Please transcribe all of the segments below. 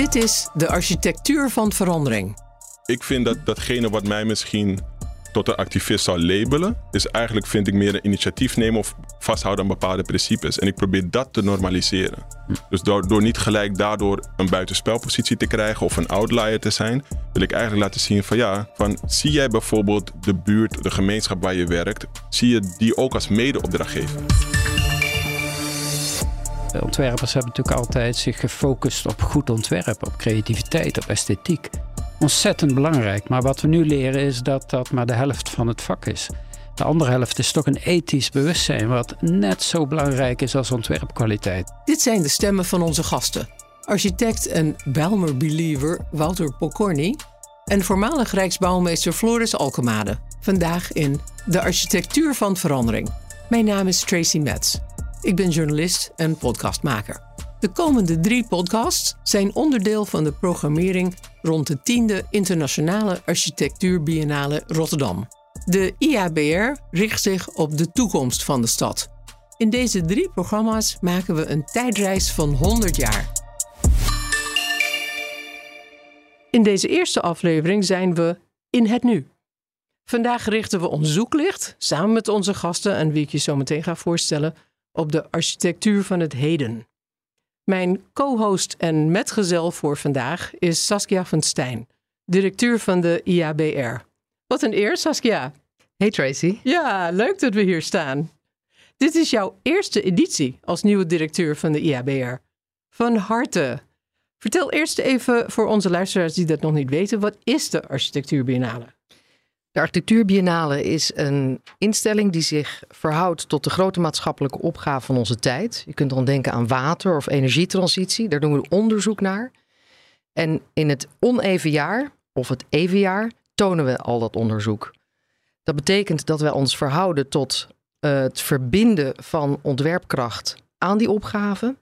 Dit is de architectuur van verandering. Ik vind dat datgene wat mij misschien tot een activist zou labelen, is eigenlijk, vind ik, meer een initiatief nemen of vasthouden aan bepaalde principes. En ik probeer dat te normaliseren. Dus door, door niet gelijk daardoor een buitenspelpositie te krijgen of een outlier te zijn, wil ik eigenlijk laten zien van ja, van zie jij bijvoorbeeld de buurt, de gemeenschap waar je werkt, zie je die ook als mede-opdrachtgever? Ontwerpers hebben natuurlijk altijd zich gefocust op goed ontwerp, op creativiteit, op esthetiek. Ontzettend belangrijk, maar wat we nu leren is dat dat maar de helft van het vak is. De andere helft is toch een ethisch bewustzijn, wat net zo belangrijk is als ontwerpkwaliteit. Dit zijn de stemmen van onze gasten. Architect en Bijlmer-believer Wouter Pokorny en voormalig Rijksbouwmeester Floris Alkemade. Vandaag in De Architectuur van Verandering. Mijn naam is Tracy Metz. Ik ben journalist en podcastmaker. De komende drie podcasts zijn onderdeel van de programmering rond de 10e Internationale Architectuur Biennale Rotterdam. De IABR richt zich op de toekomst van de stad. In deze drie programma's maken we een tijdreis van 100 jaar. In deze eerste aflevering zijn we in het nu. Vandaag richten we ons zoeklicht, samen met onze gasten en wie ik je zo meteen ga voorstellen, op de architectuur van het heden. Mijn co-host en metgezel voor vandaag is Saskia van Stijn, directeur van de IABR. Wat een eer, Saskia. Hey Tracy. Ja, leuk dat we hier staan. Dit is jouw eerste editie als nieuwe directeur van de IABR. Van harte. Vertel eerst even voor onze luisteraars die dat nog niet weten, wat is de Architectuur Biennale? De Architectuurbiennale is een instelling die zich verhoudt tot de grote maatschappelijke opgave van onze tijd. Je kunt dan denken aan water of energietransitie, daar doen we onderzoek naar. En in het oneven jaar, of het even jaar, tonen we al dat onderzoek. Dat betekent dat wij ons verhouden tot uh, het verbinden van ontwerpkracht aan die opgave.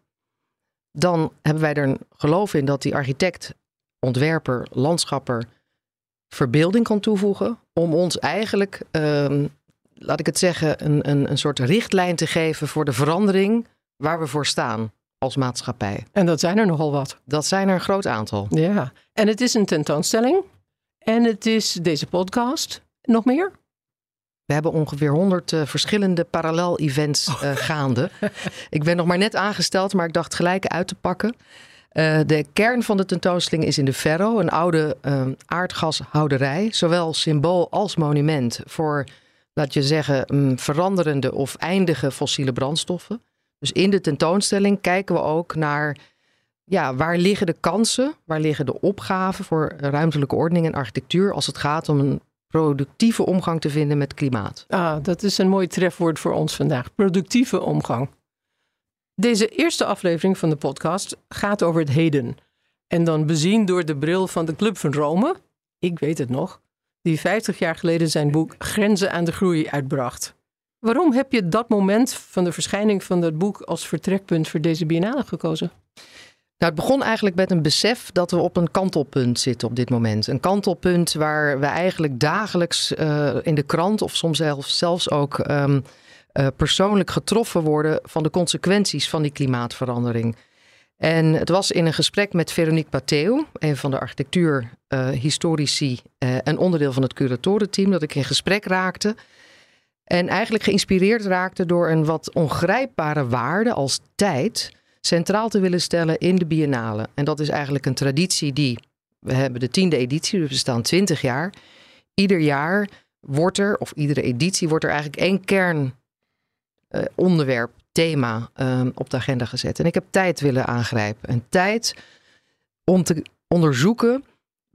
Dan hebben wij er een geloof in dat die architect, ontwerper, landschapper verbeelding kan toevoegen om ons eigenlijk, ehm, laat ik het zeggen, een, een, een soort richtlijn te geven voor de verandering waar we voor staan als maatschappij. En dat zijn er nogal wat. Dat zijn er een groot aantal. Ja, en het is een tentoonstelling en het is deze podcast. Nog meer? We hebben ongeveer 100 uh, eh, verschillende parallel-events uh, gaande. ik ben nog maar net aangesteld, maar ik dacht gelijk uit te pakken. Uh, de kern van de tentoonstelling is in de Ferro, een oude uh, aardgashouderij, zowel symbool als monument voor, laat je zeggen, um, veranderende of eindige fossiele brandstoffen. Dus in de tentoonstelling kijken we ook naar ja, waar liggen de kansen, waar liggen de opgaven voor ruimtelijke ordening en architectuur als het gaat om een productieve omgang te vinden met klimaat. Ah, dat is een mooi trefwoord voor ons vandaag. Productieve omgang. Deze eerste aflevering van de podcast gaat over het heden. En dan bezien door de bril van de Club van Rome, ik weet het nog, die 50 jaar geleden zijn boek Grenzen aan de Groei uitbracht. Waarom heb je dat moment van de verschijning van dat boek als vertrekpunt voor deze biennale gekozen? Nou, het begon eigenlijk met een besef dat we op een kantelpunt zitten op dit moment. Een kantelpunt waar we eigenlijk dagelijks uh, in de krant of soms zelfs, zelfs ook um, uh, persoonlijk getroffen worden van de consequenties van die klimaatverandering. En het was in een gesprek met Veronique Pateo, een van de architectuurhistorici uh, uh, en onderdeel van het curatorenteam, dat ik in gesprek raakte. En eigenlijk geïnspireerd raakte door een wat ongrijpbare waarde als tijd centraal te willen stellen in de biennale. En dat is eigenlijk een traditie die, we hebben de tiende editie, dus we staan twintig jaar. Ieder jaar wordt er, of iedere editie wordt er eigenlijk één kern uh, onderwerp, thema uh, op de agenda gezet. En ik heb tijd willen aangrijpen. En tijd om te onderzoeken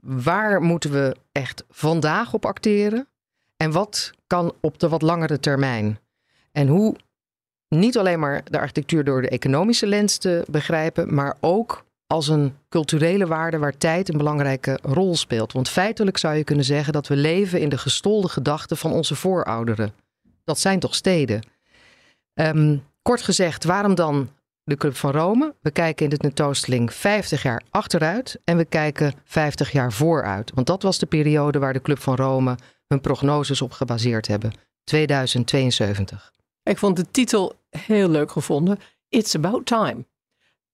waar moeten we echt vandaag op acteren en wat kan op de wat langere termijn. En hoe niet alleen maar de architectuur door de economische lens te begrijpen, maar ook als een culturele waarde waar tijd een belangrijke rol speelt. Want feitelijk zou je kunnen zeggen dat we leven in de gestolde gedachten van onze voorouderen. Dat zijn toch steden? Um, kort gezegd, waarom dan de Club van Rome? We kijken in de tentoonstelling 50 jaar achteruit en we kijken 50 jaar vooruit. Want dat was de periode waar de Club van Rome hun prognoses op gebaseerd hebben. 2072. Ik vond de titel heel leuk gevonden. It's about time.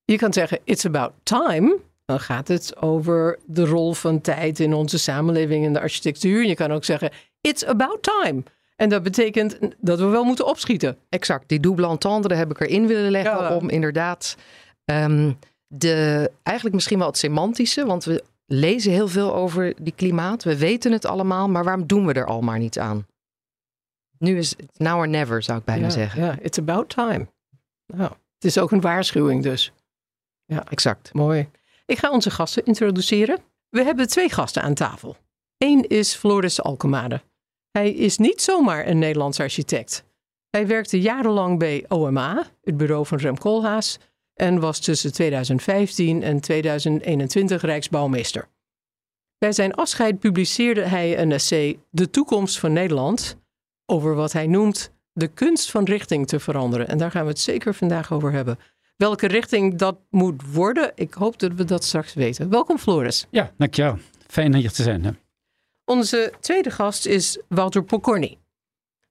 Je kan zeggen, it's about time. dan gaat het over de rol van tijd in onze samenleving en de architectuur. Je kan ook zeggen, it's about time. En dat betekent dat we wel moeten opschieten. Exact, die double entendre heb ik erin willen leggen Ja. om inderdaad ehm, de, eigenlijk misschien wel het semantische, want we lezen heel veel over die klimaat. We weten het allemaal, maar waarom doen we er al maar niet aan? Nu is het now or never, zou ik bijna ja, zeggen. Ja, it's about time. Nou, het is ook een waarschuwing dus. Exact. Mooi. Ik ga onze gasten introduceren. We hebben twee gasten aan tafel. Eén is Floris Alkemade. Hij is niet zomaar een Nederlands architect. Hij werkte jarenlang bij OMA, het bureau van Rem Koolhaas, en was tussen 2015 en 2021 Rijksbouwmeester. Bij zijn afscheid publiceerde hij een essay De toekomst van Nederland over wat hij noemt de kunst van richting te veranderen. En daar gaan we het zeker vandaag over hebben. Welke richting dat moet worden, ik hoop dat we dat straks weten. Welkom Floris. Ja, dankjewel. Fijn hier te zijn. Hè? Onze tweede gast is Wouter Pokorny.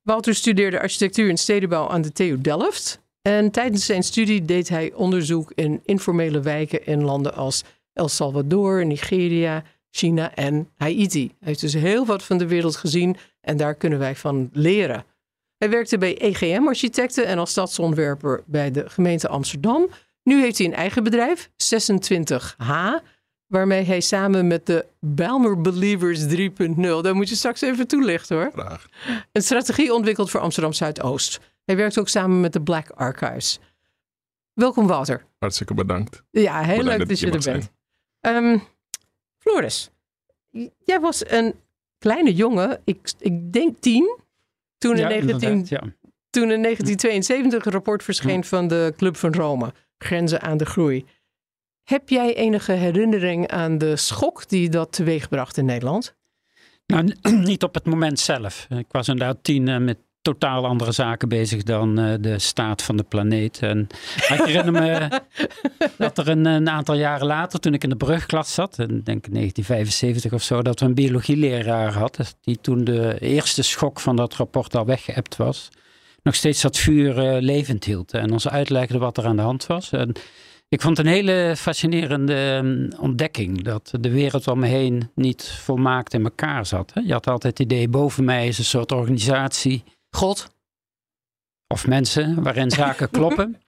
Wouter studeerde architectuur en stedenbouw aan de TU Delft. En tijdens zijn studie deed hij onderzoek in informele wijken in landen als El Salvador, Nigeria, China en Haiti. Hij heeft dus heel wat van de wereld gezien en daar kunnen wij van leren. Hij werkte bij EGM-architecten en als stadsontwerper bij de gemeente Amsterdam. Nu heeft hij een eigen bedrijf, 26H, waarmee hij samen met de Belmer Believers 3.0, daar moet je straks even toelichten hoor, Graag. een strategie ontwikkelt voor Amsterdam Zuidoost. Hij werkt ook samen met de Black Archives. Welkom Wouter. Hartstikke bedankt. Ja, heel Bedankt leuk dat je er bent. Ehm, Floris, jij was een kleine jongen, ik, ik denk tien, toen in, Ja, 19, inderdaad, ja. toen in 1972 een rapport verscheen van de Club van Rome, Grenzen aan de Groei. Heb jij enige herinnering aan de schok die dat teweegbracht in Nederland? Nou, niet op het moment zelf. Ik was inderdaad tien en met totaal andere zaken bezig dan eh, de staat van de planeet. En, ik herinner me dat er een, aantal jaren later, toen ik in de brugklas zat, in, denk ik 1975 of zo, dat we een biologieleraar hadden, die toen de eerste schok van dat rapport al weggeëpt was, nog steeds dat vuur eh, levend hield en ons uitlegde wat er aan de hand was. En ik vond het een hele fascinerende mm, ontdekking dat de wereld om me heen niet volmaakt in elkaar zat. hè. Je had altijd het idee, boven mij is een soort organisatie God. of mensen waarin zaken kloppen.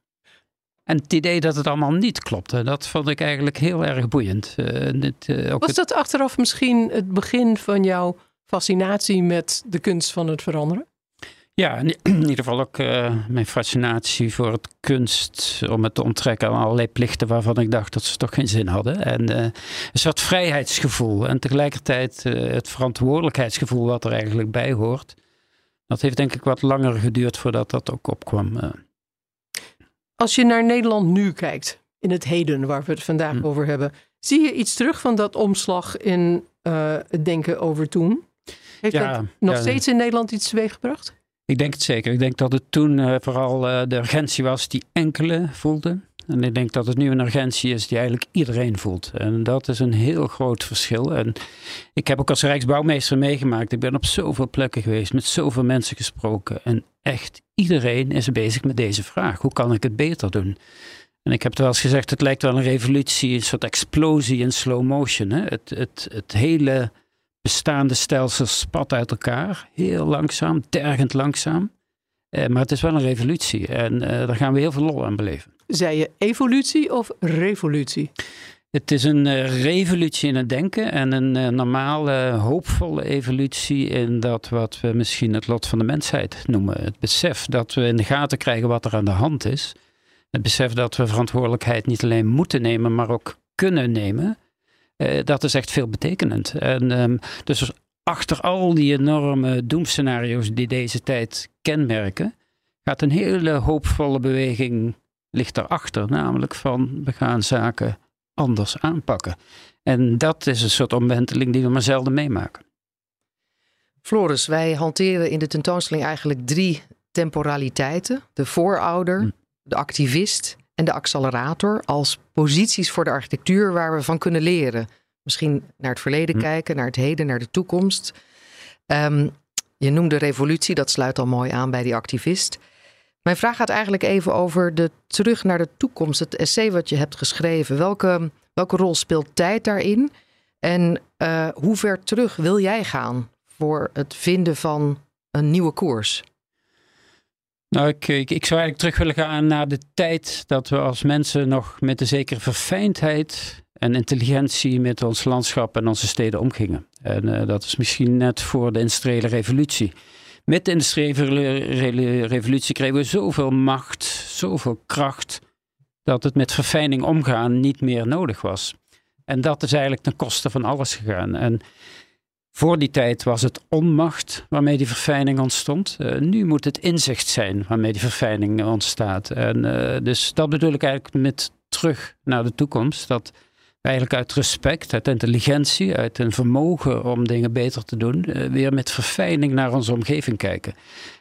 En het idee dat het allemaal niet klopte, dat vond ik eigenlijk heel erg boeiend. Eh, dit, eh, ook Was dat achteraf misschien het begin van jouw fascinatie met de kunst van het veranderen? Ja, in ieder geval ook eh, mijn fascinatie voor het kunst om het te onttrekken aan allerlei plichten waarvan ik dacht dat ze toch geen zin hadden. En eh, een soort vrijheidsgevoel en tegelijkertijd eh, het verantwoordelijkheidsgevoel wat er eigenlijk bij hoort. Dat heeft denk ik wat langer geduurd voordat dat ook opkwam. Als je naar Nederland nu kijkt, in het heden waar we het vandaag Hm. over hebben, zie je iets terug van dat omslag in het denken over toen? Heeft Ja, dat nog ja, steeds in Nederland iets teweeggebracht? Ik denk het zeker. Ik denk dat het toen eh, vooral eh, de urgentie was die enkele voelden. En ik denk dat het nu een urgentie is die eigenlijk iedereen voelt. En dat is een heel groot verschil. En ik heb ook als Rijksbouwmeester meegemaakt. Ik ben op zoveel plekken geweest, met zoveel mensen gesproken. En echt iedereen is bezig met deze vraag. Hoe kan ik het beter doen? En ik heb het wel eens gezegd, het lijkt wel een revolutie, een soort explosie in slow motion. Hè? Het, het, het hele bestaande stelsel spat uit elkaar. Heel langzaam, tergend langzaam. Eh, maar het is wel een revolutie en eh, daar gaan we heel veel lol aan beleven. Zei je evolutie of revolutie? Het is een eh, revolutie in het denken en een normale, hoopvolle evolutie in dat wat we misschien het lot van de mensheid noemen. Het besef dat we in de gaten krijgen wat er aan de hand is. Het besef dat we verantwoordelijkheid niet alleen moeten nemen, maar ook kunnen nemen. Eh, dat is echt veel betekenend. En ehm, dus achter al die enorme doemscenario's die deze tijd kenmerken, gaat een hele hoopvolle beweging ligt erachter. Namelijk van we gaan zaken anders aanpakken. En dat is een soort omwenteling die we maar zelden meemaken. Floris, wij hanteren in de tentoonstelling eigenlijk drie temporaliteiten. De voorouder, Hm. de activist en de accelerator als posities voor de architectuur waar we van kunnen leren. Misschien naar het verleden Hm. kijken, naar het heden, naar de toekomst. Ehm, je noemde revolutie, dat sluit al mooi aan bij die activist. Mijn vraag gaat eigenlijk even over de terug naar de toekomst. Het essay wat je hebt geschreven. Welke Welke rol speelt tijd daarin? En uh, hoe ver terug wil jij gaan voor het vinden van een nieuwe koers? Nou, ik, ik, zou eigenlijk terug willen gaan naar de tijd dat we als mensen nog met een zekere verfijndheid en intelligentie met ons landschap en onze steden omgingen. En uh, dat is misschien net voor de industriële revolutie. Met de industriële revolutie kregen we zoveel macht, zoveel kracht, dat het met verfijning omgaan niet meer nodig was. En dat is eigenlijk ten koste van alles gegaan. En voor die tijd was het onmacht waarmee die verfijning ontstond. Uh, nu moet het inzicht zijn waarmee die verfijning ontstaat. En uh, dus dat bedoel ik eigenlijk met terug naar de toekomst. Dat eigenlijk uit respect, uit intelligentie, uit een vermogen om dingen beter te doen, uh, weer met verfijning naar onze omgeving kijken.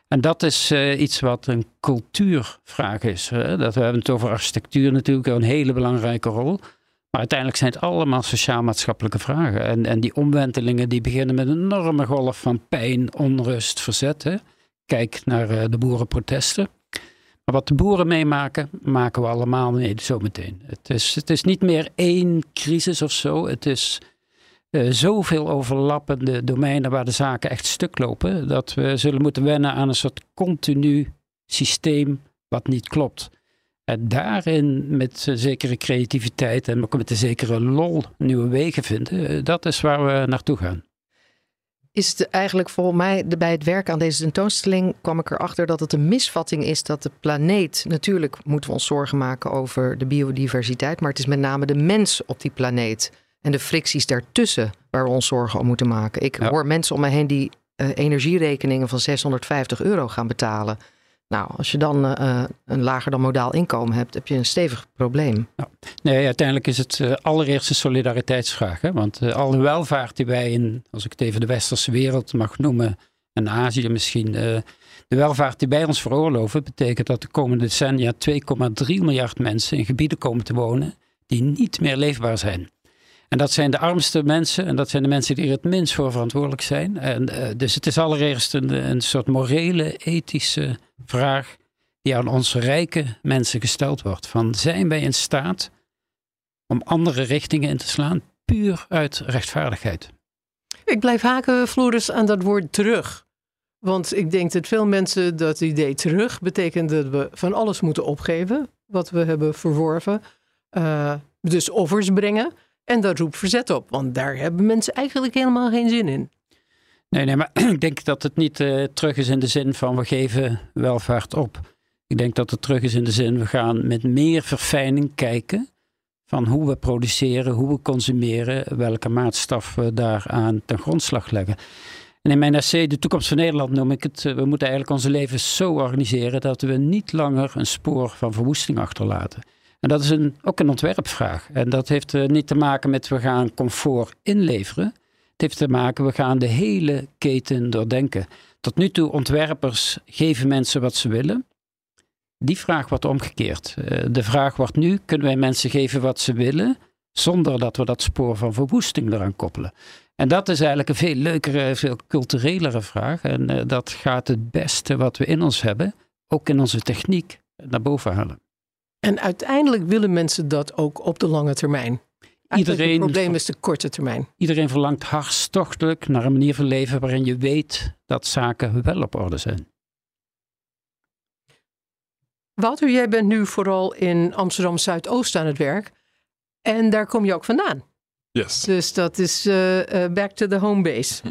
En dat is iets wat een cultuurvraag is. Dat we hebben het over architectuur natuurlijk een hele belangrijke rol. Maar uiteindelijk zijn het allemaal sociaal-maatschappelijke vragen. En, en die omwentelingen die beginnen met een enorme golf van pijn, onrust, verzet. Hè? Kijk naar uh, de boerenprotesten. Maar wat de boeren meemaken, maken we allemaal mee zometeen. Het is, het is niet meer één crisis of zo. Het is uh, zoveel overlappende domeinen waar de zaken echt stuk lopen. Dat we zullen moeten wennen aan een soort continu systeem wat niet klopt. En daarin met zekere creativiteit en ook met een zekere lol nieuwe wegen vinden, eh, dat is waar we naartoe gaan. Is het eigenlijk volgens mij bij het werk aan deze tentoonstelling kwam ik erachter dat het een misvatting is dat de planeet, natuurlijk moeten we ons zorgen maken over de biodiversiteit, maar het is met name de mens op die planeet en de fricties daartussen waar we ons zorgen om moeten maken. Ik hoor mensen om mij heen die uh, energierekeningen van 650 euro gaan betalen. Nou, als je dan uh, een lager dan modaal inkomen hebt, heb je een stevig probleem. Nou, nee, uiteindelijk is het uh, allereerst een solidariteitsvraag. Hè? Want uh, alle welvaart die wij in, als ik het even de westerse wereld mag noemen, en Azië misschien, de welvaart die wij ons veroorloven, betekent dat de komende decennia 2,3 miljard mensen in gebieden komen te wonen die niet meer leefbaar zijn. En dat zijn de armste mensen en dat zijn de mensen die er het minst voor verantwoordelijk zijn. En, dus het is allereerst een, een soort morele, ethische vraag die aan onze rijke mensen gesteld wordt. Van zijn wij in staat om andere richtingen in te slaan, puur uit rechtvaardigheid? Ik blijf haken, Floris, aan dat woord terug. Want ik denk dat veel mensen dat idee terug betekent dat we van alles moeten opgeven wat we hebben verworven. Uh, dus offers brengen. En dat roept verzet op, want daar hebben mensen eigenlijk helemaal geen zin in. Nee, nee, maar ik denk dat het niet uh, terug is in de zin van we geven welvaart op. Ik denk dat het terug is in de zin we gaan met meer verfijning kijken van hoe we produceren, hoe we consumeren, welke maatstaf we daaraan ten grondslag leggen. En in mijn essay De toekomst van Nederland noem ik het, eh, we moeten eigenlijk onze levens zo organiseren dat we niet langer een spoor van verwoesting achterlaten. En dat is een, ook een ontwerpvraag. En dat heeft uh, niet te maken met we gaan comfort inleveren. Het heeft te maken, we gaan de hele keten doordenken. Tot nu toe, ontwerpers geven mensen wat ze willen. Die vraag wordt omgekeerd. Eh, de vraag wordt nu, kunnen wij mensen geven wat ze willen, zonder dat we dat spoor van verwoesting eraan koppelen? En dat is eigenlijk een veel leukere, veel culturelere vraag. En uh, dat gaat het beste wat we in ons hebben, ook in onze techniek, naar boven halen. En uiteindelijk willen mensen dat ook op de lange termijn. Iedereen, het probleem is de korte termijn. Iedereen verlangt hartstochtelijk naar een manier van leven waarin je weet dat zaken wel op orde zijn. Wouter, jij bent nu vooral in Amsterdam Zuidoost aan het werk. En daar kom je ook vandaan. Yes. Dus dat is uh, uh, back to the home base. Hm.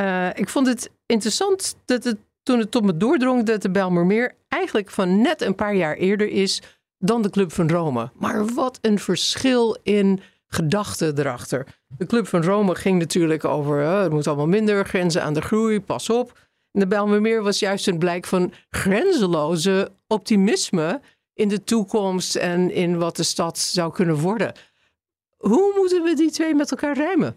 Uh, ik vond het interessant dat het, toen het tot me doordrong dat de Bijlmermeer eigenlijk van net een paar jaar eerder is dan de Club van Rome. Maar wat een verschil in gedachte erachter. De Club van Rome ging natuurlijk over, uh, het moet allemaal minder, grenzen aan de groei, pas op. De Bijlmermeer was juist een blijk van grenzeloze optimisme in de toekomst en in wat de stad zou kunnen worden. Hoe moeten we die twee met elkaar rijmen?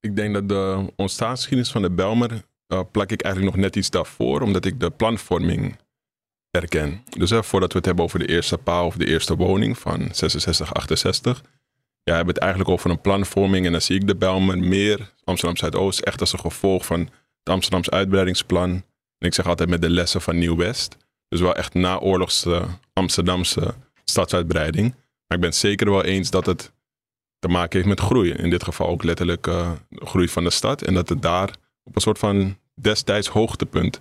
Ik denk dat de ontstaansgeschiedenis van de Belmer uh, plak ik eigenlijk nog net iets daarvoor, omdat ik de planvorming erken. Dus voordat we het hebben over de eerste paal of de eerste woning van 66, 68, ja, hebben het eigenlijk over een planvorming. En dan zie ik de Belmer meer Amsterdam Zuidoost echt als een gevolg van het Amsterdamse uitbreidingsplan. En ik zeg altijd met de lessen van Nieuw-West. Dus wel echt naoorlogse Amsterdamse stadsuitbreiding. Maar ik ben zeker wel eens dat het te maken heeft met groei. In dit geval ook letterlijk uh, groei van de stad. En dat het daar op een soort van destijds hoogtepunt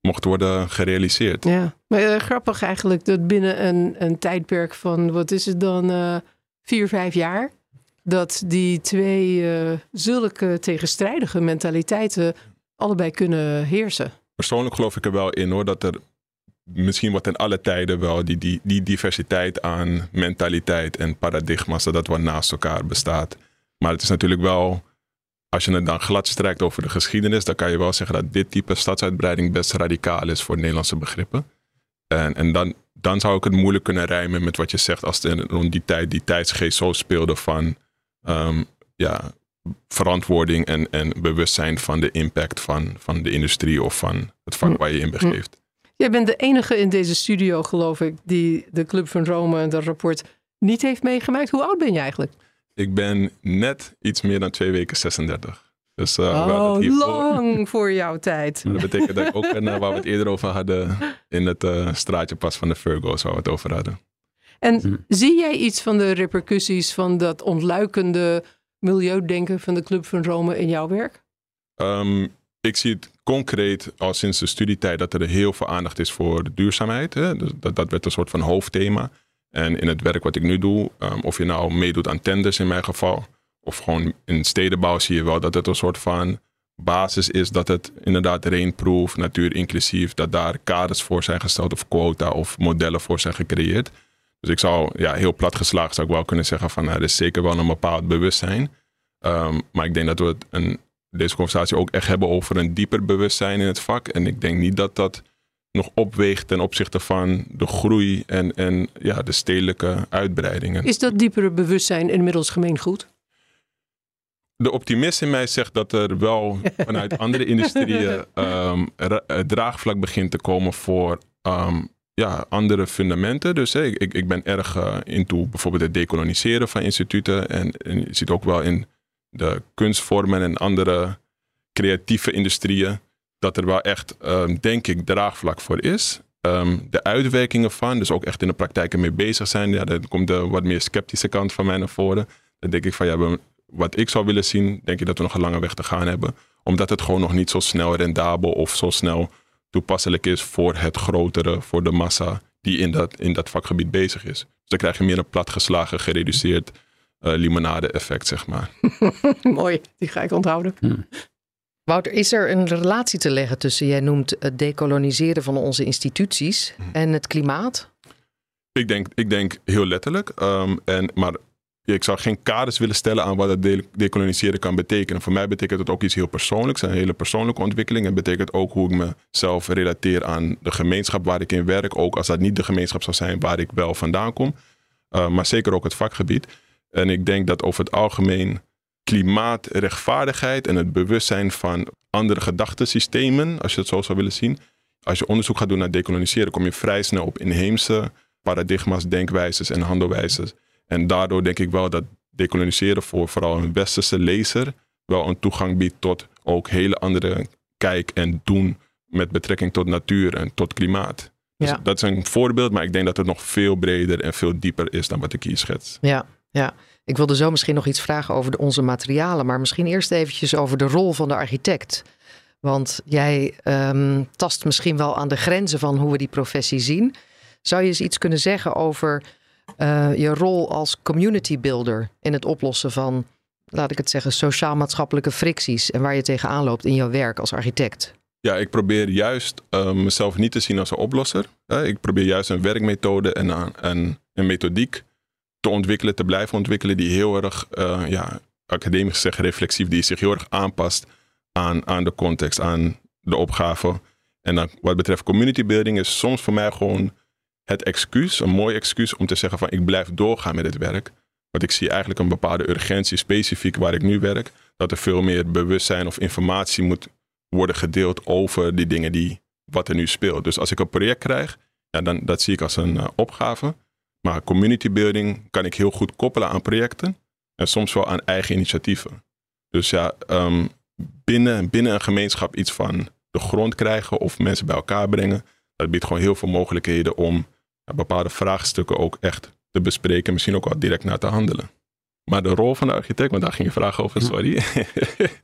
mocht worden gerealiseerd. Ja, maar uh, grappig eigenlijk dat binnen een, een tijdperk van, wat is het dan, uh, vier, vijf jaar, dat die twee uh, zulke tegenstrijdige mentaliteiten allebei kunnen heersen. Persoonlijk geloof ik er wel in hoor, dat er misschien wat in alle tijden wel die, die, die diversiteit aan mentaliteit en paradigma's, dat dat wel naast elkaar bestaat. Maar het is natuurlijk wel als je het dan glad strijkt over de geschiedenis, dan kan je wel zeggen dat dit type stadsuitbreiding best radicaal is voor Nederlandse begrippen. En, en dan, dan zou ik het moeilijk kunnen rijmen met wat je zegt als het rond die tijd, die tijdsgeest zo speelde van um, ja, verantwoording en, en bewustzijn van de impact van, van de industrie of van het vak waar je in begeeft. Jij bent de enige in deze studio, geloof ik, die de Club van Rome en dat rapport niet heeft meegemaakt. Hoe oud ben je eigenlijk? Ik ben net iets meer dan twee weken 36. Dus, uh, oh, lang voor jouw tijd. dat betekent dat ik ook, uh, waar we het eerder over hadden, in het uh, straatje pas van de Virgo's, waar we het over hadden. En hm. zie jij iets van de repercussies van dat ontluikende milieudenken van de Club van Rome in jouw werk? Um, ik zie het concreet al sinds de studietijd dat er heel veel aandacht is voor duurzaamheid. Hè? Dus dat, dat werd een soort van hoofdthema. En in het werk wat ik nu doe, um, of je nou meedoet aan tenders in mijn geval, of gewoon in stedenbouw zie je wel dat het een soort van basis is dat het inderdaad rainproof, natuur inclusief, dat daar kaders voor zijn gesteld of quota of modellen voor zijn gecreëerd. Dus ik zou, ja, heel plat zou ik wel kunnen zeggen van, nou, er is zeker wel een bepaald bewustzijn. Um, maar ik denk dat we een, deze conversatie ook echt hebben over een dieper bewustzijn in het vak. En ik denk niet dat dat nog opweegt ten opzichte van de groei en, en ja, de stedelijke uitbreidingen. Is dat diepere bewustzijn inmiddels gemeengoed? De optimist in mij zegt dat er wel vanuit andere industrieën um, draagvlak begint te komen voor um, ja, andere fundamenten. Dus hey, ik, ik ben erg uh, into bijvoorbeeld het decoloniseren van instituten. En, en je ziet ook wel in de kunstvormen en andere creatieve industrieën dat er wel echt, um, denk ik, draagvlak voor is. Um, de uitwerkingen van, dus ook echt in de praktijk ermee bezig zijn. Ja, dan komt de wat meer sceptische kant van mij naar voren. Dan denk ik van ja, wat ik zou willen zien, denk ik dat we nog een lange weg te gaan hebben. Omdat het gewoon nog niet zo snel rendabel of zo snel toepasselijk is voor het grotere, voor de massa die in dat, in dat vakgebied bezig is. Dus dan krijg je meer een platgeslagen, gereduceerd uh, limonade effect, zeg maar. Mooi, die ga ik onthouden. Hmm. Wouter, is er een relatie te leggen tussen, jij noemt het decoloniseren van onze instituties mhm. en het klimaat? Ik denk, ik denk heel letterlijk. Um, en, maar ik zou geen kaders willen stellen aan wat het decoloniseren kan betekenen. Voor mij betekent het ook iets heel persoonlijks, een hele persoonlijke ontwikkeling. Het betekent ook hoe ik mezelf relateer aan de gemeenschap waar ik in werk. Ook als dat niet de gemeenschap zou zijn waar ik wel vandaan kom. Uh, maar zeker ook het vakgebied. En ik denk dat over het algemeen klimaatrechtvaardigheid en het bewustzijn van andere gedachtensystemen, als je het zo zou willen zien. Als je onderzoek gaat doen naar decoloniseren, kom je vrij snel op inheemse paradigma's, denkwijzes en handelwijzes. En daardoor denk ik wel dat decoloniseren voor vooral een westerse lezer wel een toegang biedt tot ook hele andere kijk en doen met betrekking tot natuur en tot klimaat. Dus dat is een voorbeeld, maar ik denk dat het nog veel breder en veel dieper is dan wat ik hier schets. Ja, ja. Ik wilde zo misschien nog iets vragen over de, onze materialen, maar misschien eerst eventjes over de rol van de architect. Want jij um, tast misschien wel aan de grenzen van hoe we die professie zien. Zou je eens iets kunnen zeggen over uh, je rol als community builder in het oplossen van, laat ik het zeggen, sociaal-maatschappelijke fricties en waar je tegenaan loopt in jouw werk als architect? Ja, ik probeer juist uh, mezelf niet te zien als een oplosser. ik probeer juist een werkmethode en, en een methodiek te ontwikkelen, te blijven ontwikkelen, die heel erg, uh, ja, academisch gezegd reflexief, die zich heel erg aanpast aan, aan de context, aan de opgave. En dan, wat betreft community building is soms voor mij gewoon het excuus, een mooi excuus om te zeggen van ik blijf doorgaan met het werk. Want ik zie eigenlijk een bepaalde urgentie specifiek waar ik nu werk. Dat er veel meer bewustzijn of informatie moet worden gedeeld over die dingen die wat er nu speelt. Dus als ik een project krijg, ja, dan dat zie ik als een uh, opgave. Maar community building kan ik heel goed koppelen aan projecten en soms wel aan eigen initiatieven. Dus ja, um, binnen, binnen een gemeenschap iets van de grond krijgen of mensen bij elkaar brengen, dat biedt gewoon heel veel mogelijkheden om bepaalde vraagstukken ook echt te bespreken, misschien ook wel direct naar te handelen. Maar de rol van de architect, want daar ging je vraag over, sorry.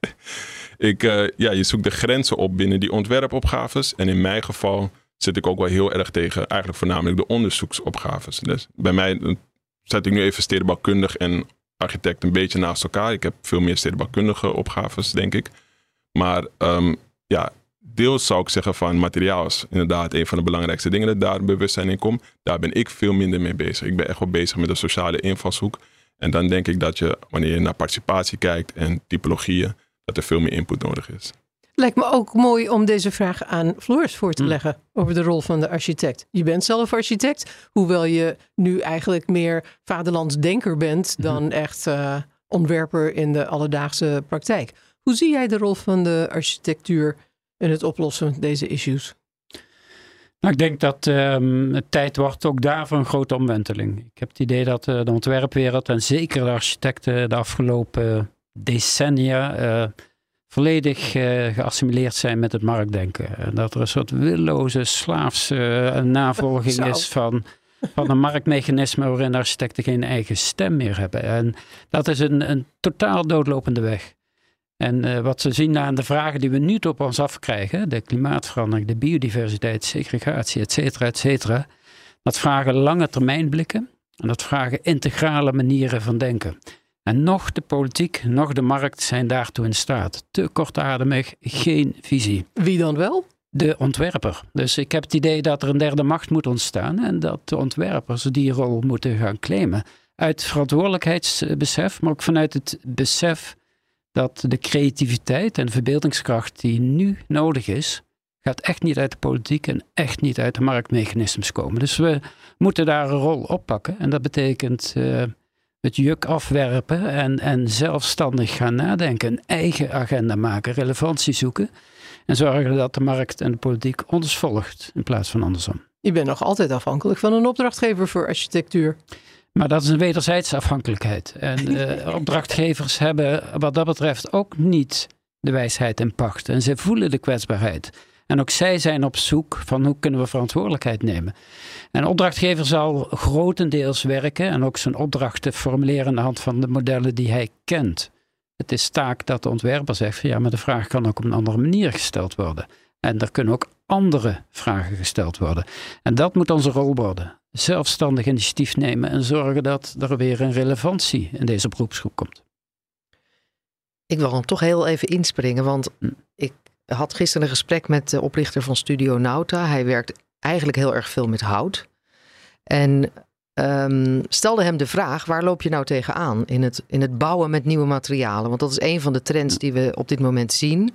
ik, uh, ja, je zoekt de grenzen op binnen die ontwerpopgaves. En in mijn geval zit ik ook wel heel erg tegen eigenlijk voornamelijk de onderzoeksopgaves. Dus bij mij zet ik nu even stedenbouwkundig en architect een beetje naast elkaar. Ik heb veel meer stedenbouwkundige opgaves, denk ik. Maar um, ja, deels zou ik zeggen van materiaal is inderdaad een van de belangrijkste dingen dat daar bewustzijn in komt. Daar ben ik veel minder mee bezig. Ik ben echt wel bezig met de sociale invalshoek. En dan denk ik dat je, wanneer je naar participatie kijkt en typologieën, dat er veel meer input nodig is. Lijkt me ook mooi om deze vraag aan Floris voor te hm. leggen over de rol van de architect. Je bent zelf architect, hoewel je nu eigenlijk meer vaderlandsdenker bent hm. dan echt uh, ontwerper in de alledaagse praktijk. Hoe zie jij de rol van de architectuur in het oplossen van deze issues? Nou, ik denk dat um, het tijd wordt ook daarvoor een grote omwenteling. Ik heb het idee dat uh, de ontwerpwereld en zeker de architecten de afgelopen decennia uh, volledig uh, geassimileerd zijn met het marktdenken. En dat er een soort willoze, slaafse navolging is van, van een marktmechanisme waarin architecten geen eigen stem meer hebben. En dat is een, een totaal doodlopende weg. En uh, wat we zien aan de vragen die we nu op ons afkrijgen, de klimaatverandering, de biodiversiteit, segregatie, et cetera, et cetera, dat vragen lange termijn blikken en dat vragen integrale manieren van denken. En nog de politiek, nog de markt zijn daartoe in staat. Te kortademig, geen visie. Wie dan wel? De ontwerper. Dus ik heb het idee dat er een derde macht moet ontstaan en dat de ontwerpers die rol moeten gaan claimen. Uit verantwoordelijkheidsbesef, maar ook vanuit het besef dat de creativiteit en verbeeldingskracht die nu nodig is, gaat echt niet uit de politiek en echt niet uit de marktmechanismes komen. Dus we moeten daar een rol oppakken. En dat betekent uh, het juk afwerpen en, en zelfstandig gaan nadenken, een eigen agenda maken, relevantie zoeken. En zorgen dat de markt en de politiek ons volgt in plaats van andersom. Je bent nog altijd afhankelijk van een opdrachtgever voor architectuur. Maar dat is een wederzijdse afhankelijkheid. En uh, opdrachtgevers hebben wat dat betreft ook niet de wijsheid in pacht. En ze voelen de kwetsbaarheid. En ook zij zijn op zoek van hoe kunnen we verantwoordelijkheid nemen. En een opdrachtgever zal grotendeels werken en ook zijn opdrachten formuleren aan de hand van de modellen die hij kent. Het is taak dat de ontwerper zegt van ja, maar de vraag kan ook op een andere manier gesteld worden. En er kunnen ook andere vragen gesteld worden. En dat moet onze rol worden zelfstandig initiatief nemen en zorgen dat er weer een relevantie in deze beroepsgroep komt. Ik wil dan toch heel even inspringen, want hm. ik had gisteren een gesprek met de oprichter van Studio Nauta. Hij werkt eigenlijk heel erg veel met hout. En um, stelde hem de vraag: waar loop je nou tegenaan in het, in het bouwen met nieuwe materialen? Want dat is een van de trends die we op dit moment zien.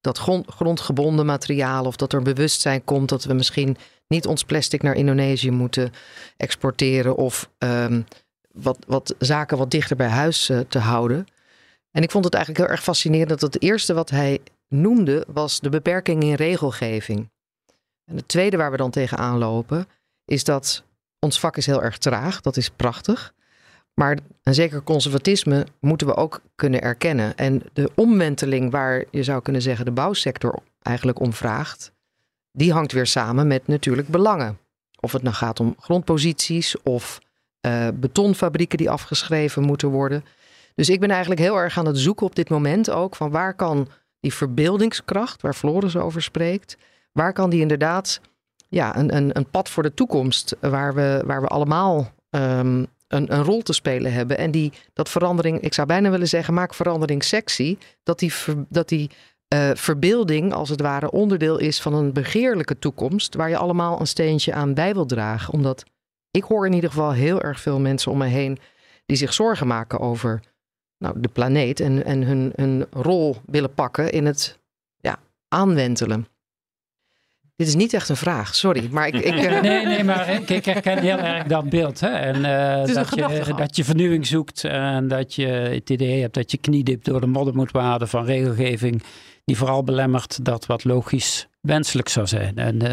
Dat grond, grondgebonden materialen, of dat er bewustzijn komt dat we misschien niet ons plastic naar Indonesië moeten exporteren of um, wat, wat zaken wat dichter bij huis uh, te houden. En ik vond het eigenlijk heel erg fascinerend dat het eerste wat hij noemde was de beperking in regelgeving. En het tweede waar we dan tegenaan lopen is dat ons vak is heel erg traag, dat is prachtig. Maar een zeker conservatisme moeten we ook kunnen erkennen. En de omwenteling waar je zou kunnen zeggen de bouwsector eigenlijk om vraagt, die hangt weer samen met natuurlijk belangen. Of het nou gaat om grondposities of uh, betonfabrieken die afgeschreven moeten worden. Dus ik ben eigenlijk heel erg aan het zoeken op dit moment ook van waar kan die verbeeldingskracht, waar Floris over spreekt, waar kan die inderdaad ja, een, een, een pad voor de toekomst, waar we, waar we allemaal um, een, een rol te spelen hebben. En die, dat verandering, ik zou bijna willen zeggen, maak verandering sexy. Dat die, dat die uh, verbeelding als het ware onderdeel is van een begeerlijke toekomst waar je allemaal een steentje aan bij wil dragen. Omdat ik hoor in ieder geval heel erg veel mensen om me heen die zich zorgen maken over nou, de planeet en, en hun, hun rol willen pakken in het ja, aanwentelen. Dit is niet echt een vraag, sorry. Maar ik, ik uh... Nee, nee, maar ik, ik, herken heel erg dat beeld. Hè? En, uh, dat, je, dat je vernieuwing zoekt en dat je het idee hebt dat je kniedipt door de modder moet waden van regelgeving die vooral belemmert dat wat logisch wenselijk zou zijn. En, uh,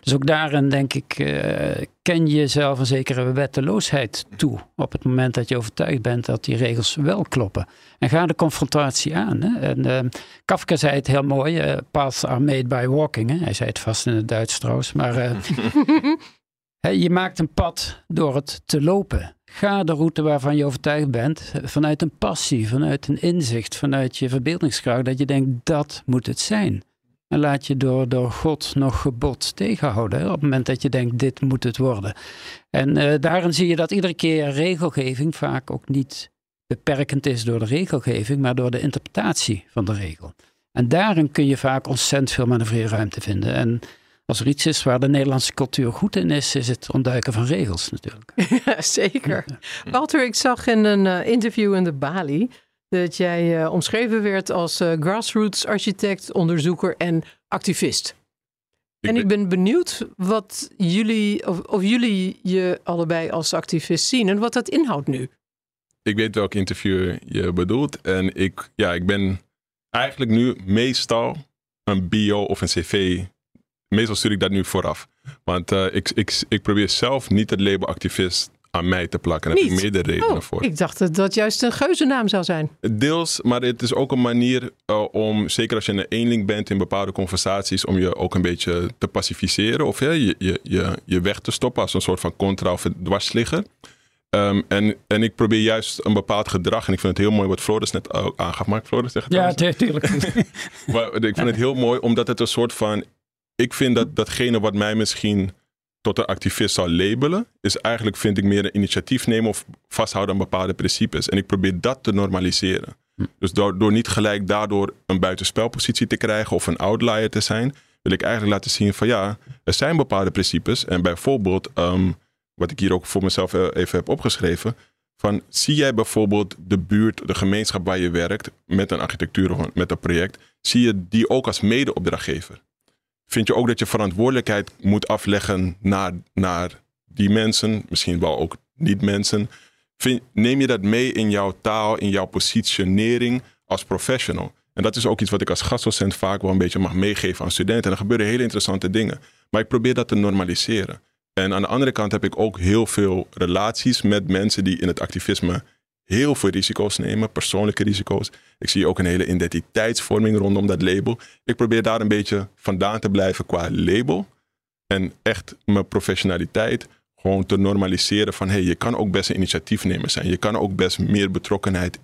dus ook daarin denk ik, uh, ken je zelf een zekere wetteloosheid toe op het moment dat je overtuigd bent dat die regels wel kloppen. En ga de confrontatie aan. Hè? En, uh, Kafka zei het heel mooi, paths are made by walking. Hè? Hij zei het vast in het Duits trouwens, maar je maakt een pad door het te lopen. Ga de route waarvan je overtuigd bent, vanuit een passie, vanuit een inzicht, vanuit je verbeeldingskracht, dat je denkt dat moet het zijn. En laat je door, door God nog gebod tegenhouden op het moment dat je denkt dit moet het worden. En uh, daarin zie je dat iedere keer regelgeving vaak ook niet beperkend is door de regelgeving, maar door de interpretatie van de regel. En daarin kun je vaak ontzettend veel manoeuvreerruimte vinden. En als er iets is waar de Nederlandse cultuur goed in is, is het ontduiken van regels natuurlijk. Ja, zeker. Walter, ik zag in een uh, interview in de Bali dat jij uh, omschreven werd als uh, grassroots architect, onderzoeker en activist. Ik en ik ben benieuwd wat jullie, of, of, jullie je allebei als activist zien en wat dat inhoudt nu. Ik weet welk interview je bedoelt. En ik, ja, ik ben eigenlijk nu meestal een bio of een cv meestal stuur ik dat nu vooraf. Want uh, ik, ik, ik probeer zelf niet het label activist aan mij te plakken. Daar heb ik meerdere redenen oh, voor. Ik dacht dat dat juist een geuzennaam zou zijn. Deels, maar het is ook een manier uh, om, zeker als je een eenling bent in bepaalde conversaties, om je ook een beetje te pacificeren of ja, je, je, je, je weg te stoppen als een soort van contra of dwarsligger. Um, en, en ik probeer juist een bepaald gedrag. En ik vind het heel mooi wat Floris net ook aangaf. Mag ik Floris zeggen? Ja, natuurlijk. maar ik vind het heel mooi omdat het een soort van ik vind dat datgene wat mij misschien tot een activist zou labelen, is eigenlijk, vind ik, meer een initiatief nemen of vasthouden aan bepaalde principes. En ik probeer dat te normaliseren. Hm. Dus door, door niet gelijk daardoor een buitenspelpositie te krijgen of een outlier te zijn, wil ik eigenlijk laten zien van ja, er zijn bepaalde principes. En bijvoorbeeld, um, wat ik hier ook voor mezelf e-, even heb opgeschreven, van zie jij bijvoorbeeld de buurt, de gemeenschap waar je werkt met een architectuur of met een project, zie je die ook als medeopdrachtgever? Vind je ook dat je verantwoordelijkheid moet afleggen naar, naar die mensen, misschien wel ook niet-mensen. Neem je dat mee in jouw taal, in jouw positionering als professional? En dat is ook iets wat ik als gastdocent vaak wel een beetje mag meegeven aan studenten. En er gebeuren hele interessante dingen. Maar ik probeer dat te normaliseren. En aan de andere kant heb ik ook heel veel relaties met mensen die in het activisme heel veel risico's nemen, persoonlijke risico's. Ik zie ook een hele identiteitsvorming rondom dat label. Ik probeer daar een beetje vandaan te blijven qua label. En echt mijn professionaliteit gewoon te normaliseren van hey, je kan ook best een initiatiefnemer zijn. Je kan ook best meer betrokkenheid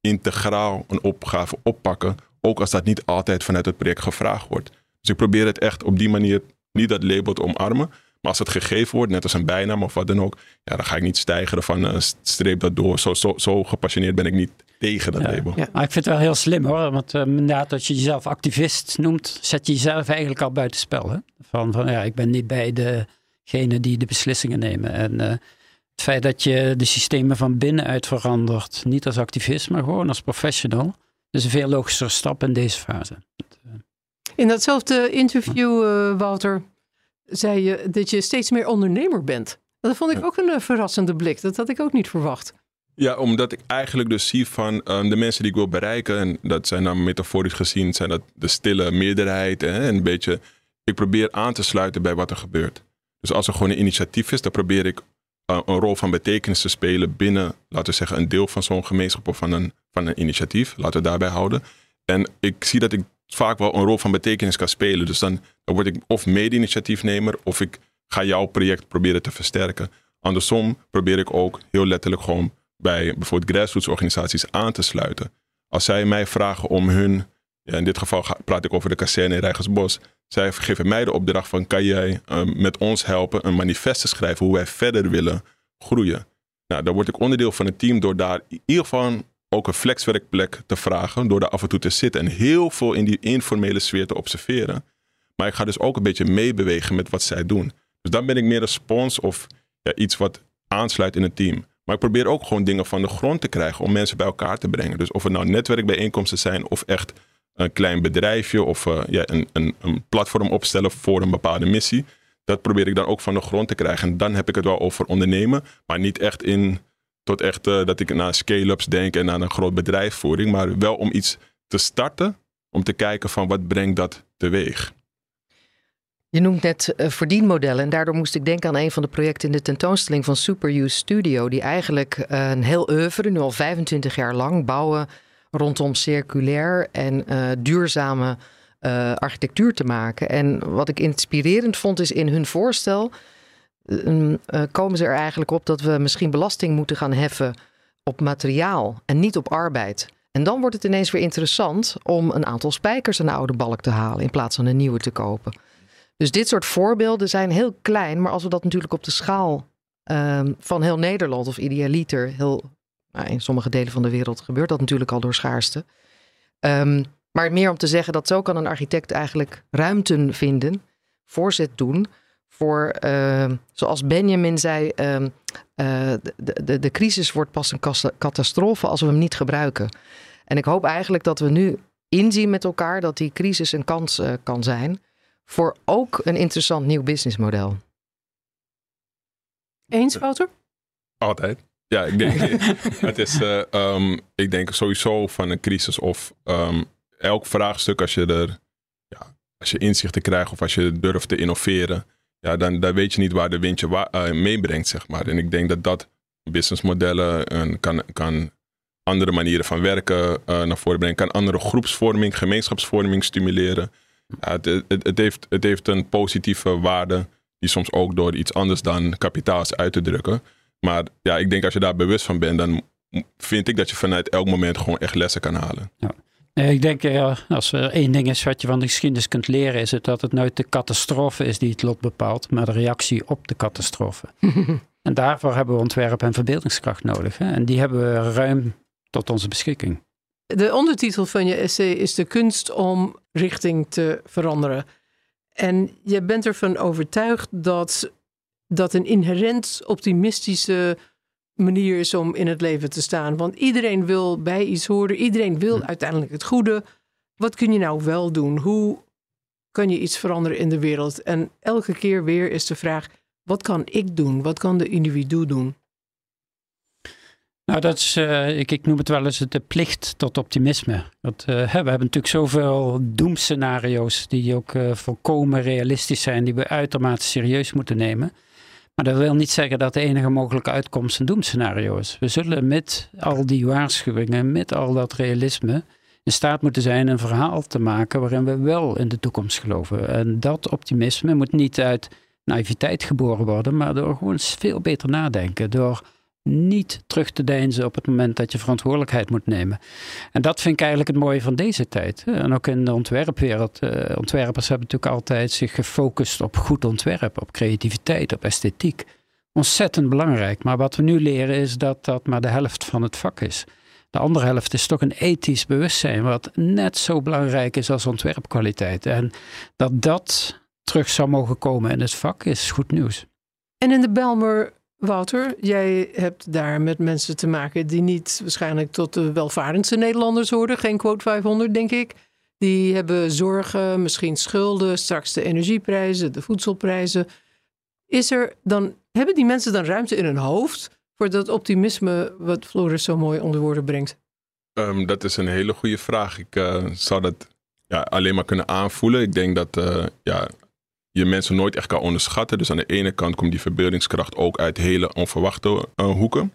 integraal een opgave oppakken. Ook als dat niet altijd vanuit het project gevraagd wordt. Dus ik probeer het echt op die manier niet dat label te omarmen. Maar als het gegeven wordt, net als een bijnaam of wat dan ook, ja, dan ga ik niet stijgen van uh, streep dat door. Zo, zo, zo gepassioneerd ben ik niet tegen dat label. Ja. Maar ik vind het wel heel slim hoor. Want uh, inderdaad, als je jezelf activist noemt, zet je jezelf eigenlijk al buitenspel. Hè? Van, van ja, ik ben niet bij degene die de beslissingen nemen. En uh, het feit dat je de systemen van binnenuit verandert, niet als activist, maar gewoon als professional, is een veel logischere stap in deze fase. In datzelfde interview, Walter, zei je dat je steeds meer ondernemer bent. Dat vond ik ook een eh, verrassende blik. Dat had ik ook niet verwacht. Ja, omdat ik eigenlijk dus zie van ehm, de mensen die ik wil bereiken, en dat zijn dan metaforisch gezien, zijn dat de stille meerderheid. Hè, en een beetje, ik probeer aan te sluiten bij wat er gebeurt. Dus als er gewoon een initiatief is, dan probeer ik uh, een rol van betekenis te spelen binnen, laten we zeggen, een deel van zo'n gemeenschap of van een, van een initiatief. Laten we daarbij houden. En ik zie dat ik vaak wel een rol van betekenis kan spelen. Dus dan, word ik of mede-initiatiefnemer of ik ga jouw project proberen te versterken. Andersom probeer ik ook heel letterlijk gewoon bij bijvoorbeeld grassroots organisaties aan te sluiten. Als zij mij vragen om hun, in dit geval praat ik over de kazerne in Rijgersbos. Zij geven mij de opdracht van kan jij ehm, met ons helpen een manifest te schrijven hoe wij verder willen groeien. Nou, dan word ik onderdeel van het team door daar in ieder geval ook een flexwerkplek te vragen. Door daar af en toe te zitten en heel veel in die informele sfeer te observeren. Maar ik ga dus ook een beetje meebewegen met wat zij doen. Dus dan ben ik meer een spons of ja, iets wat aansluit in het team. Maar ik probeer ook gewoon dingen van de grond te krijgen om mensen bij elkaar te brengen. Dus of het nou netwerkbijeenkomsten zijn of echt een klein bedrijfje of uh, ja, een, een, een platform opstellen voor een bepaalde missie. Dat probeer ik dan ook van de grond te krijgen. En dan heb ik het wel over ondernemen, maar niet echt in echt uh, dat ik naar scale-ups denk en aan een groot bedrijfsvoering. Maar wel om iets te starten, om te kijken van wat brengt dat teweeg. Je noemt net uh, verdienmodellen en daardoor moest ik denken aan een van de projecten in de tentoonstelling van Superuse Studio, die eigenlijk uh, een heel oeuvre, nu al 25 jaar lang, bouwen rondom circulair en duurzame architectuur te maken. En wat ik inspirerend vond is in hun voorstel komen ze er eigenlijk op dat we misschien belasting moeten gaan heffen op materiaal en niet op arbeid. En dan wordt het ineens weer interessant om een aantal spijkers aan de oude balk te halen in plaats van een nieuwe te kopen. Dus dit soort voorbeelden zijn heel klein, maar als we dat natuurlijk op de schaal um, van heel Nederland of idealiter, heel, nou, in sommige delen van de wereld gebeurt dat natuurlijk al door schaarste. Um, maar meer om te zeggen dat zo kan een architect eigenlijk ruimte vinden, voorzet doen voor, uh, zoals Benjamin zei, uh, de, de, de crisis wordt pas een catastrofe als we hem niet gebruiken. En ik hoop eigenlijk dat we nu inzien met elkaar dat die crisis een kans uh, kan zijn voor ook een interessant nieuw businessmodel. Eens, Wouter? Altijd. Ja, ik denk, het is, uh, um, ik denk sowieso van een crisis of um, elk vraagstuk, als je er ja, als je inzichten krijgt of als je durft te innoveren, ja, dan, dan weet je niet waar de wind je uh, meebrengt, zeg maar. En ik denk dat dat businessmodellen en kan, kan andere manieren van werken uh, naar voren brengen, kan andere groepsvorming, gemeenschapsvorming stimuleren. Het, het, het, heeft, het heeft een positieve waarde die soms ook door iets anders dan kapitaal is uit te drukken. Maar ja, ik denk als je daar bewust van bent, dan vind ik dat je vanuit elk moment gewoon echt lessen kan halen. Ja. Ik denk, ja, als er één ding is wat je van de geschiedenis kunt leren, is het dat het nooit de catastrofe is die het lot bepaalt, maar de reactie op de catastrofe. en daarvoor hebben we ontwerp en verbeeldingskracht nodig. Hè? En die hebben we ruim tot onze beschikking. De ondertitel van je essay is de kunst om richting te veranderen. En je bent ervan overtuigd dat dat een inherent optimistische manier is om in het leven te staan. Want iedereen wil bij iets horen, iedereen wil uiteindelijk het goede. Wat kun je nou wel doen? Hoe kan je iets veranderen in de wereld? En elke keer weer is de vraag: wat kan ik doen? Wat kan de individu doen? Nou, dat is, uh, ik, ik, noem het wel eens de plicht tot optimisme. Dat, uh, we hebben natuurlijk zoveel doemscenario's die ook uh, volkomen realistisch zijn, die we uitermate serieus moeten nemen. Maar dat wil niet zeggen dat de enige mogelijke uitkomst een doemscenario is. We zullen met al die waarschuwingen, met al dat realisme, in staat moeten zijn een verhaal te maken waarin we wel in de toekomst geloven. En dat optimisme moet niet uit naïviteit geboren worden, maar door gewoon veel beter nadenken. Door niet terug te deinzen op het moment dat je verantwoordelijkheid moet nemen. En dat vind ik eigenlijk het mooie van deze tijd. En ook in de ontwerpwereld. Uh, ontwerpers hebben natuurlijk altijd zich gefocust op goed ontwerp, op creativiteit, op esthetiek. Ontzettend belangrijk. Maar wat we nu leren is dat dat maar de helft van het vak is. De andere helft is toch een ethisch bewustzijn, wat net zo belangrijk is als ontwerpkwaliteit. En dat dat terug zou mogen komen in het vak is goed nieuws. En in de Belmer Wouter, jij hebt daar met mensen te maken die niet waarschijnlijk tot de welvarendste Nederlanders horen. Geen quote 500, denk ik. Die hebben zorgen, misschien schulden, straks de energieprijzen, de voedselprijzen. Is er dan, hebben die mensen dan ruimte in hun hoofd voor dat optimisme wat Floris zo mooi onder woorden brengt? Um, dat is een hele goede vraag. Ik uh, zou dat ja, alleen maar kunnen aanvoelen. Ik denk dat uh, ja, je mensen nooit echt kan onderschatten. Dus aan de ene kant komt die verbeeldingskracht ook uit hele onverwachte uh, hoeken.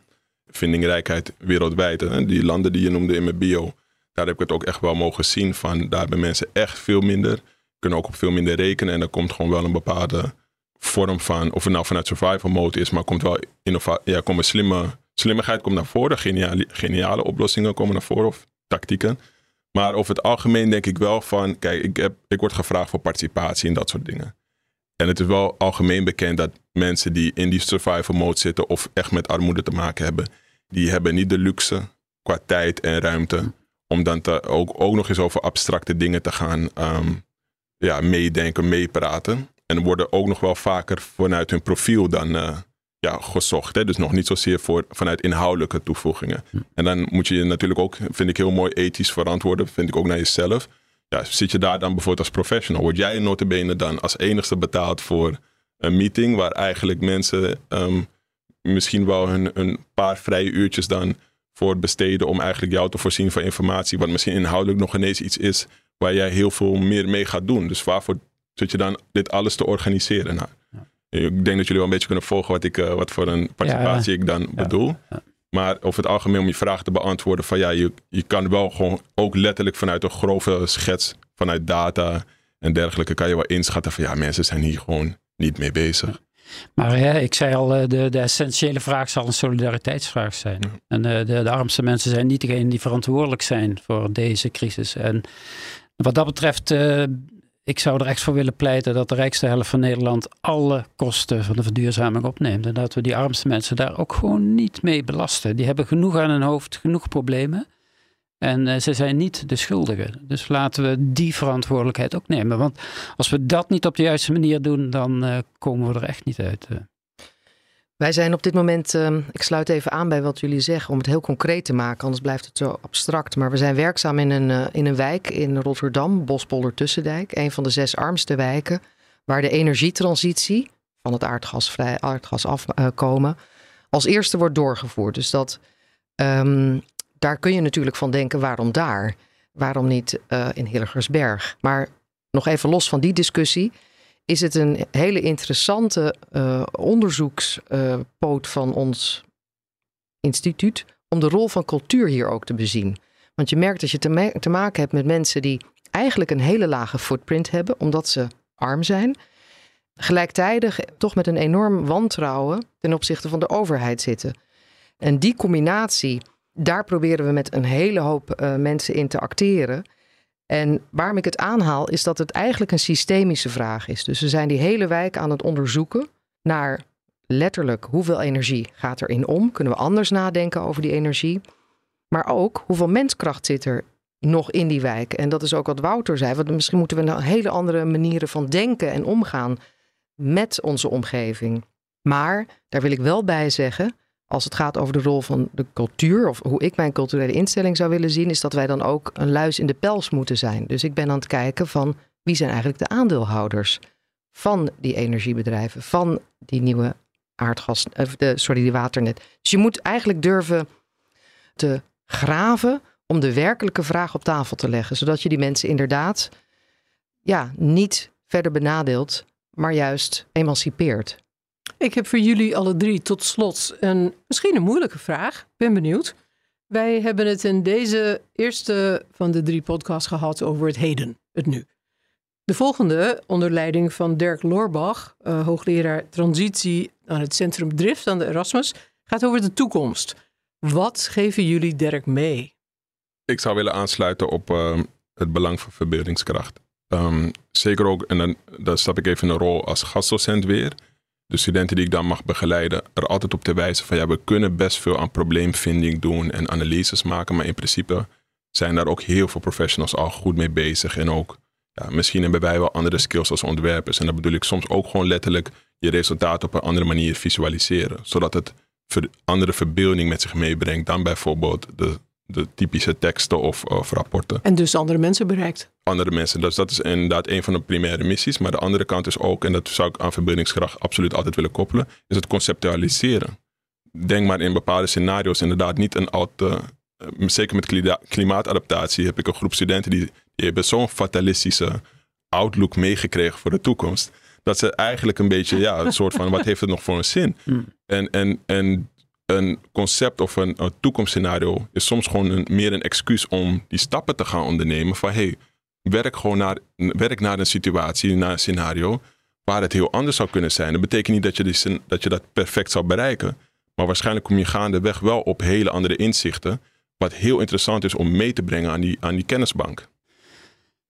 Vindingrijkheid wereldwijd. Hè? Die landen die je noemde in mijn bio, daar heb ik het ook echt wel mogen zien van. Daar hebben mensen echt veel minder, kunnen ook op veel minder rekenen. En er komt gewoon wel een bepaalde vorm van, of het nou vanuit survival mode is, maar komt wel ja, een slimme, slimmigheid komt naar voren. Geniale, geniale oplossingen komen naar voren of tactieken. Maar over het algemeen denk ik wel van, kijk, ik, heb, ik word gevraagd voor participatie en dat soort dingen. En het is wel algemeen bekend dat mensen die in die survival mode zitten of echt met armoede te maken hebben, die hebben niet de luxe qua tijd en ruimte om dan te, ook, ook nog eens over abstracte dingen te gaan um, ja, meedenken, meepraten. En worden ook nog wel vaker vanuit hun profiel dan uh, ja, gezocht. Hè? Dus nog niet zozeer voor, vanuit inhoudelijke toevoegingen. En dan moet je je natuurlijk ook, vind ik heel mooi, ethisch verantwoorden. Vind ik ook naar jezelf ja, zit je daar dan bijvoorbeeld als professional? Word jij notabene dan als enigste betaald voor een meeting waar eigenlijk mensen um, misschien wel hun, een paar vrije uurtjes dan voor besteden om eigenlijk jou te voorzien van informatie, wat misschien inhoudelijk nog ineens iets is waar jij heel veel meer mee gaat doen. Dus waarvoor zit je dan dit alles te organiseren? Nou, Ik denk dat jullie wel een beetje kunnen volgen wat, ik, uh, wat voor een participatie ik dan bedoel. Maar over het algemeen om je vraag te beantwoorden van ja, je, je kan wel gewoon ook letterlijk vanuit een grove schets, vanuit data en dergelijke, kan je wel inschatten van ja, mensen zijn hier gewoon niet mee bezig. Maar ja, ik zei al, eh, de, de essentiële vraag zal een solidariteitsvraag zijn. En eh, de, de armste mensen zijn niet degene die verantwoordelijk zijn voor deze crisis. En wat dat betreft, uh, ik zou er echt voor willen pleiten dat de rijkste helft van Nederland alle kosten van de verduurzaming opneemt. En dat we die armste mensen daar ook gewoon niet mee belasten. Die hebben genoeg aan hun hoofd, genoeg problemen. En uh, ze zijn niet de schuldigen. Dus laten we die verantwoordelijkheid ook nemen. Want als we dat niet op de juiste manier doen, dan uh, komen we er echt niet uit. Wij zijn op dit moment, ehm, ik sluit even aan bij wat jullie zeggen, om het heel concreet te maken, anders blijft het zo abstract. Maar we zijn werkzaam in een, in een wijk in Rotterdam, Bospolder Tussendijk, een van de zes armste wijken, waar de energietransitie van het aardgasvrij, aardgas afkomen als eerste wordt doorgevoerd. Dus dat um, daar kun je natuurlijk van denken, waarom daar? Waarom niet uh, in Hillegersberg? Maar nog even los van die discussie, is het een hele interessante uh, onderzoekspoot uh, van ons instituut om de rol van cultuur hier ook te bezien. Want je merkt dat je te, te maken hebt met mensen die eigenlijk een hele lage footprint hebben, omdat ze arm zijn. Gelijktijdig toch met een enorm wantrouwen ten opzichte van de overheid zitten. En die combinatie daar proberen we met een hele hoop uh, mensen in te acteren. En waarom ik het aanhaal, is dat het eigenlijk een systemische vraag is. Dus we zijn die hele wijk aan het onderzoeken naar letterlijk hoeveel energie gaat erin om. Kunnen we anders nadenken over die energie? Maar ook hoeveel menskracht zit er nog in die wijk? En dat is ook wat Wouter zei. Want misschien moeten we een hele andere manieren van denken en omgaan met onze omgeving. Maar daar wil ik wel bij zeggen als het gaat over de rol van de cultuur, of hoe ik mijn culturele instelling zou willen zien, is dat wij dan ook een luis in de pels moeten zijn. Dus ik ben aan het kijken van wie zijn eigenlijk de aandeelhouders van die energiebedrijven, van die nieuwe aardgas, of de, sorry, die waternet. Dus je moet eigenlijk durven te graven om de werkelijke vraag op tafel te leggen, zodat je die mensen inderdaad ja, niet verder benadeelt, maar juist emancipeert. Ik heb voor jullie alle drie tot slot een misschien een moeilijke vraag. Ben benieuwd. Wij hebben het in deze eerste van de drie podcasts gehad over het heden, het nu. De volgende, onder leiding van Dirk Loorbach, uh, hoogleraar transitie aan het Centrum Drift aan de Erasmus, gaat over de toekomst. Wat geven jullie Dirk mee? Ik zou willen aansluiten op uh, het belang van verbeeldingskracht. Um, zeker ook, en dan, dan stap ik even een rol als gastdocent weer de studenten die ik dan mag begeleiden er altijd op te wijzen van ja, we kunnen best veel aan probleemvinding doen en analyses maken, maar in principe zijn daar ook heel veel professionals al goed mee bezig en ook ja, misschien hebben wij wel andere skills als ontwerpers. En dat bedoel ik soms ook gewoon letterlijk je resultaat op een andere manier visualiseren, zodat het andere verbeelding met zich meebrengt dan bijvoorbeeld de de typische teksten of, of rapporten. En dus andere mensen bereikt. Andere mensen. Dus dat is inderdaad een van de primaire missies. Maar de andere kant is ook, en dat zou ik aan verbindingskracht absoluut altijd willen koppelen, is het conceptualiseren. Denk maar in bepaalde scenario's inderdaad niet een al te. Eh, zeker met klimaatadaptatie heb ik een groep studenten die, die hebben zo'n fatalistische outlook meegekregen voor de toekomst. Dat ze eigenlijk een beetje, ja, een soort van, wat heeft het nog voor een zin? Hmm. En, en, en een concept of een, een toekomstscenario is soms gewoon een, meer een excuus om die stappen te gaan ondernemen. Van hey, werk gewoon naar, werk naar een situatie, naar een scenario waar het heel anders zou kunnen zijn. Dat betekent niet dat je, dat, je dat perfect zou bereiken. Maar waarschijnlijk kom je gaandeweg wel op hele andere inzichten. Wat heel interessant is om mee te brengen aan die, aan die kennisbank.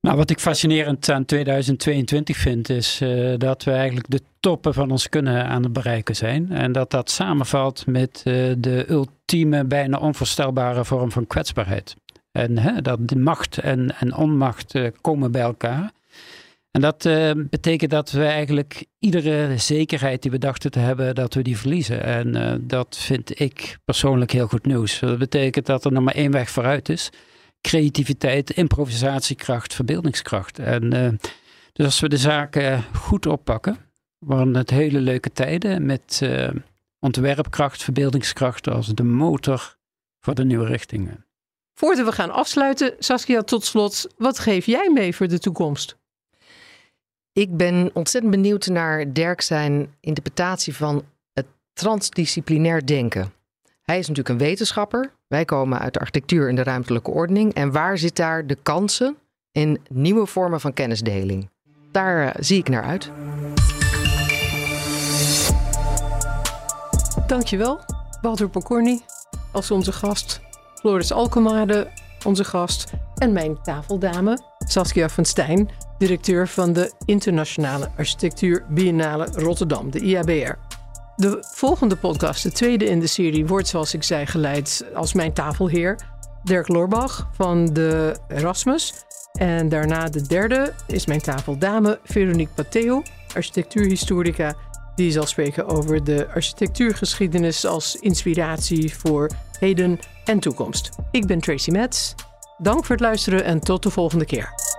Nou, wat ik fascinerend aan 2022 vind, is uh, dat we eigenlijk de toppen van ons kunnen aan het bereiken zijn. En dat dat samenvalt met uh, de ultieme, bijna onvoorstelbare vorm van kwetsbaarheid. En hè, dat de macht en, en onmacht uh, komen bij elkaar. En dat betekent dat we eigenlijk iedere zekerheid die we dachten te hebben, dat we die verliezen. En dat vind ik persoonlijk heel goed nieuws. Dat betekent dat er nog maar één weg vooruit is creativiteit, improvisatiekracht, verbeeldingskracht. En uh, dus als we de zaken goed oppakken, worden het hele leuke tijden met uh, ontwerpkracht, verbeeldingskracht als de motor voor de nieuwe richtingen. Voordat we gaan afsluiten, Saskia, tot slot, wat geef jij mee voor de toekomst? Ik ben ontzettend benieuwd naar Dirk zijn interpretatie van het transdisciplinair denken. Hij is natuurlijk een wetenschapper. Wij komen uit de architectuur en de ruimtelijke ordening. En waar zit daar de kansen in nieuwe vormen van kennisdeling? Daar uh, zie ik naar uit. Dankjewel, Walter Pokorny als onze gast, Floris Alkemade onze gast en mijn tafeldame Saskia van Stijn, directeur van de Internationale Architectuur Biennale Rotterdam, de IABR. De volgende podcast, de tweede in de serie, wordt zoals ik zei geleid als mijn tafelheer Dirk Lorbach van de Erasmus. En daarna de derde is mijn tafeldame Veronique Pateo, architectuurhistorica. Die zal spreken over de architectuurgeschiedenis als inspiratie voor heden en toekomst. Ik ben Tracy Metz. Dank voor het luisteren en tot de volgende keer.